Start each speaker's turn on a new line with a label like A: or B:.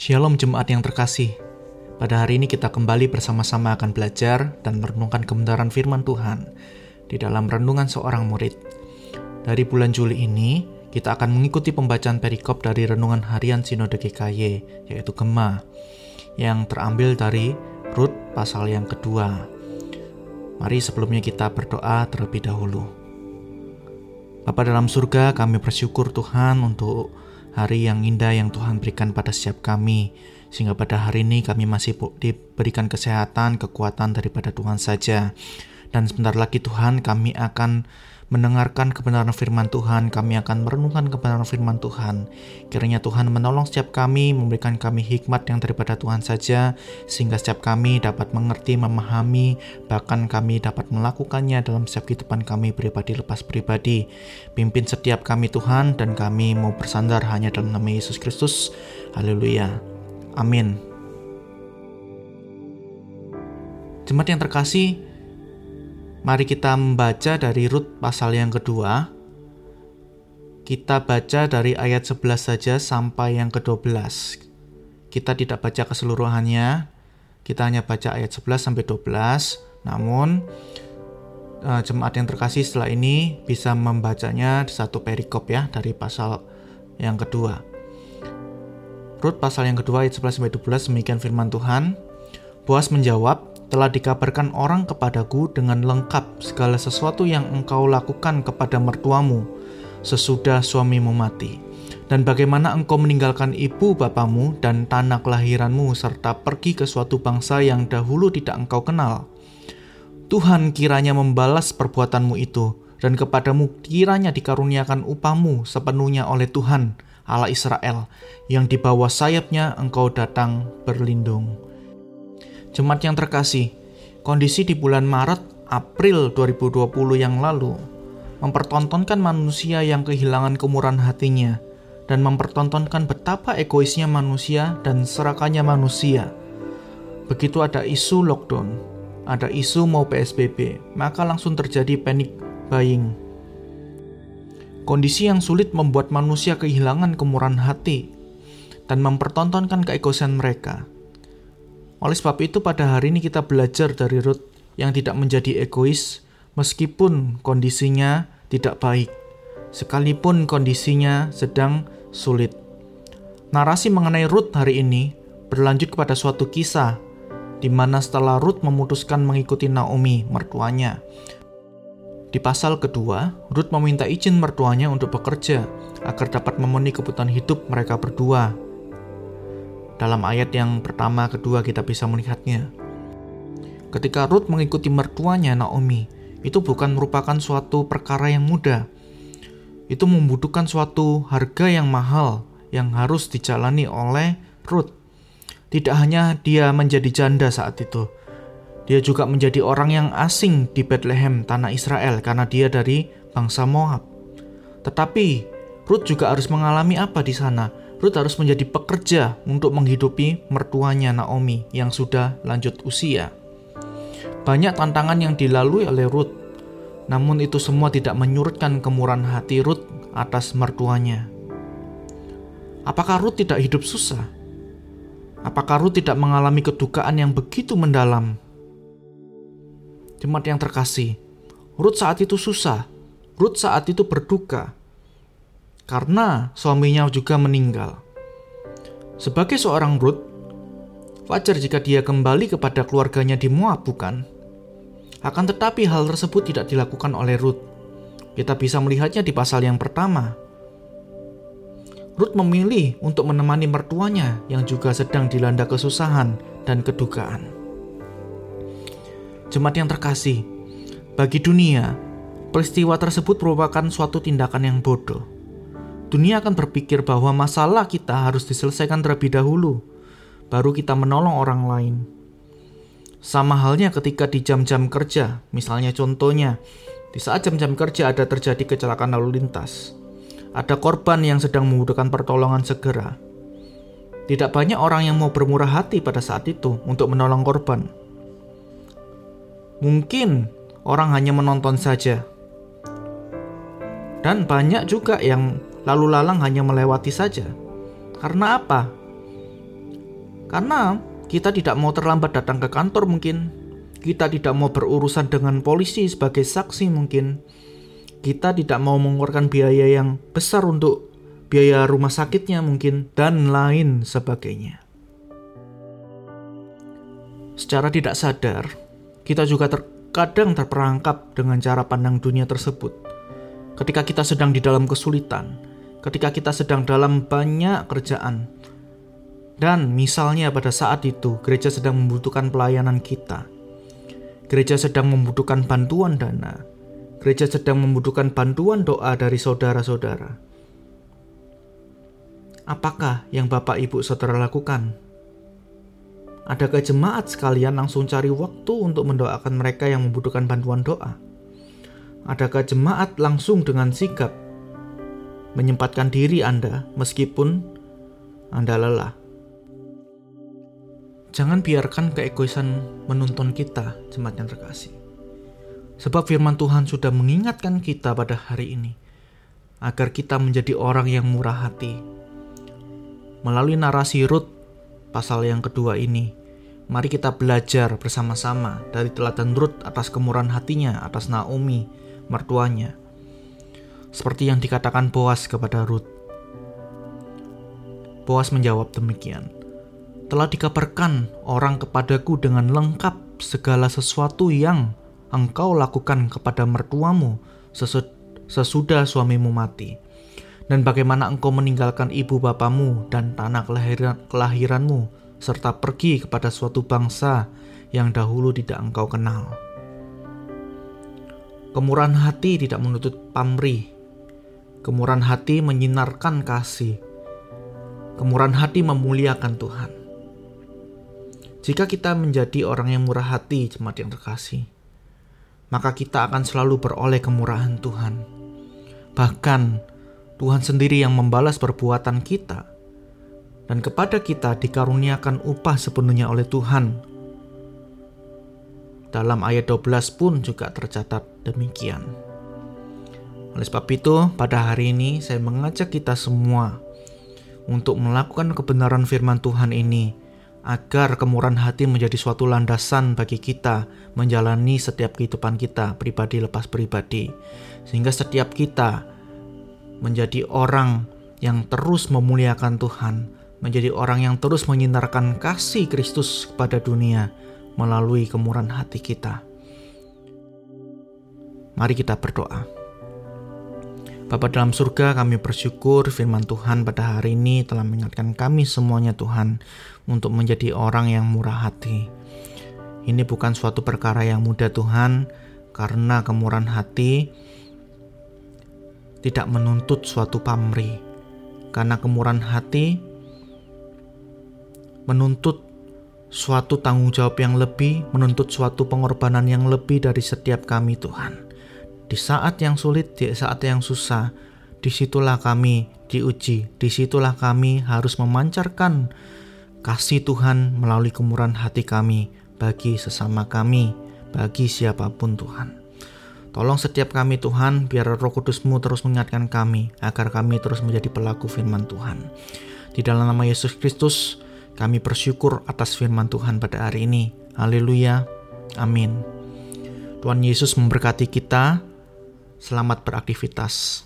A: Shalom jemaat yang terkasih. Pada hari ini kita kembali bersama-sama akan belajar dan merenungkan kebenaran firman Tuhan di dalam renungan seorang murid. Dari bulan Juli ini, kita akan mengikuti pembacaan perikop dari renungan harian Sinode GKY, yaitu Gema, yang terambil dari Rut pasal yang kedua. Mari sebelumnya kita berdoa terlebih dahulu. Bapa dalam surga, kami bersyukur Tuhan untuk hari yang indah yang Tuhan berikan pada setiap kami, sehingga pada hari ini kami masih diberikan kesehatan, kekuatan daripada Tuhan saja. Dan sebentar lagi Tuhan kami akan mendengarkan kebenaran firman Tuhan, kami akan merenungkan kebenaran firman Tuhan. Kiranya Tuhan menolong setiap kami, memberikan kami hikmat yang daripada Tuhan saja, sehingga setiap kami dapat mengerti, memahami, bahkan kami dapat melakukannya dalam setiap kehidupan kami pribadi lepas pribadi. Pimpin setiap kami Tuhan, dan kami mau bersandar hanya dalam nama Yesus Kristus. Haleluya. Amin. Jemaat yang terkasih, Mari kita membaca dari Rut pasal yang kedua. Kita baca dari ayat 11 saja sampai yang ke-12. Kita tidak baca keseluruhannya. Kita hanya baca ayat 11 sampai 12. Namun uh, jemaat yang terkasih setelah ini bisa membacanya satu perikop ya dari pasal yang kedua. Rut pasal yang kedua ayat 11 sampai 12 demikian firman Tuhan. Boas menjawab, telah dikabarkan orang kepadaku dengan lengkap segala sesuatu yang engkau lakukan kepada mertuamu sesudah suamimu mati, dan bagaimana engkau meninggalkan ibu bapamu dan tanah kelahiranmu serta pergi ke suatu bangsa yang dahulu tidak engkau kenal. Tuhan kiranya membalas perbuatanmu itu, dan kepadamu kiranya dikaruniakan upahmu sepenuhnya oleh Tuhan, Allah Israel, yang di bawah sayapnya engkau datang berlindung. Jemaat yang terkasih, kondisi di bulan Maret April 2020 yang lalu mempertontonkan manusia yang kehilangan kemurahan hatinya dan mempertontonkan betapa egoisnya manusia dan serakannya manusia. Begitu ada isu lockdown, ada isu mau PSBB, maka langsung terjadi panic buying. Kondisi yang sulit membuat manusia kehilangan kemurahan hati dan mempertontonkan keegoisan mereka. Oleh sebab itu pada hari ini kita belajar dari Ruth yang tidak menjadi egois meskipun kondisinya tidak baik, sekalipun kondisinya sedang sulit. Narasi mengenai Ruth hari ini berlanjut kepada suatu kisah di mana setelah Ruth memutuskan mengikuti Naomi, mertuanya. Di pasal kedua, Ruth meminta izin mertuanya untuk bekerja agar dapat memenuhi kebutuhan hidup mereka berdua dalam ayat yang pertama, kedua kita bisa melihatnya. Ketika Ruth mengikuti mertuanya Naomi, itu bukan merupakan suatu perkara yang mudah. Itu membutuhkan suatu harga yang mahal yang harus dijalani oleh Ruth. Tidak hanya dia menjadi janda saat itu, dia juga menjadi orang yang asing di Bethlehem, tanah Israel, karena dia dari bangsa Moab. Tetapi Ruth juga harus mengalami apa di sana? Ruth harus menjadi pekerja untuk menghidupi mertuanya Naomi yang sudah lanjut usia. Banyak tantangan yang dilalui oleh Ruth, namun itu semua tidak menyurutkan kemurahan hati Ruth atas mertuanya. Apakah Ruth tidak hidup susah? Apakah Ruth tidak mengalami kedukaan yang begitu mendalam? Jemaat yang terkasih, Ruth saat itu susah. Ruth saat itu berduka karena suaminya juga meninggal. Sebagai seorang Ruth, wajar jika dia kembali kepada keluarganya di Moab, bukan? Akan tetapi hal tersebut tidak dilakukan oleh Ruth. Kita bisa melihatnya di pasal yang pertama. Ruth memilih untuk menemani mertuanya yang juga sedang dilanda kesusahan dan kedukaan. Jemaat yang terkasih, bagi dunia, peristiwa tersebut merupakan suatu tindakan yang bodoh dunia akan berpikir bahwa masalah kita harus diselesaikan terlebih dahulu, baru kita menolong orang lain. Sama halnya ketika di jam-jam kerja, misalnya contohnya, di saat jam-jam kerja ada terjadi kecelakaan lalu lintas. Ada korban yang sedang membutuhkan pertolongan segera. Tidak banyak orang yang mau bermurah hati pada saat itu untuk menolong korban. Mungkin orang hanya menonton saja. Dan banyak juga yang lalu lalang hanya melewati saja. Karena apa? Karena kita tidak mau terlambat datang ke kantor mungkin. Kita tidak mau berurusan dengan polisi sebagai saksi mungkin. Kita tidak mau mengeluarkan biaya yang besar untuk biaya rumah sakitnya mungkin dan lain sebagainya. Secara tidak sadar, kita juga terkadang terperangkap dengan cara pandang dunia tersebut. Ketika kita sedang di dalam kesulitan, ketika kita sedang dalam banyak kerjaan, dan misalnya pada saat itu gereja sedang membutuhkan pelayanan kita. Gereja sedang membutuhkan bantuan dana. Gereja sedang membutuhkan bantuan doa dari saudara-saudara. Apakah yang Bapak Ibu Saudara lakukan? Adakah jemaat sekalian langsung cari waktu untuk mendoakan mereka yang membutuhkan bantuan doa? Adakah jemaat langsung dengan sigap menyempatkan diri Anda meskipun Anda lelah? Jangan biarkan keegoisan menuntun kita, jemaat yang terkasih. Sebab firman Tuhan sudah mengingatkan kita pada hari ini, agar kita menjadi orang yang murah hati. Melalui narasi Rut pasal yang kedua ini, mari kita belajar bersama-sama dari teladan Rut atas kemurahan hatinya atas Naomi, mertuanya. Seperti yang dikatakan Boas kepada Rut. Boas menjawab demikian telah dikabarkan orang kepadaku dengan lengkap segala sesuatu yang engkau lakukan kepada mertuamu sesudah suamimu mati. Dan bagaimana engkau meninggalkan ibu bapamu dan tanah kelahiran, kelahiranmu, serta pergi kepada suatu bangsa yang dahulu tidak engkau kenal. Kemurahan hati tidak menuntut pamrih. Kemurahan hati menyinarkan kasih. Kemurahan hati memuliakan Tuhan. Jika kita menjadi orang yang murah hati, jemaat yang terkasih, maka kita akan selalu beroleh kemurahan Tuhan. Bahkan Tuhan sendiri yang membalas perbuatan kita dan kepada kita dikaruniakan upah sepenuhnya oleh Tuhan. Dalam ayat 12 pun juga tercatat demikian. Oleh sebab itu, pada hari ini saya mengajak kita semua untuk melakukan kebenaran firman Tuhan ini agar kemurahan hati menjadi suatu landasan bagi kita menjalani setiap kehidupan kita pribadi lepas pribadi. Sehingga setiap kita menjadi orang yang terus memuliakan Tuhan menjadi orang yang terus menyinarkan kasih Kristus kepada dunia melalui kemurahan hati kita. Mari kita berdoa Bapa dalam surga kami bersyukur firman Tuhan pada hari ini telah mengingatkan kami semuanya Tuhan untuk menjadi orang yang murah hati. Ini bukan suatu perkara yang mudah Tuhan karena kemurahan hati tidak menuntut suatu pamrih. Karena kemurahan hati menuntut suatu tanggung jawab yang lebih, menuntut suatu pengorbanan yang lebih dari setiap kami Tuhan. Di saat yang sulit, di saat yang susah, di situlah kami diuji, di situlah kami harus memancarkan kasih Tuhan melalui kemurahan hati kami bagi sesama kami, bagi siapa pun Tuhan. Tolong setiap kami Tuhan, biar roh kudusmu terus mengingatkan kami, agar kami terus menjadi pelaku firman Tuhan. Di dalam nama Yesus Kristus, kami bersyukur atas firman Tuhan pada hari ini. Haleluya. Amin. Tuhan Yesus memberkati kita. Selamat beraktivitas.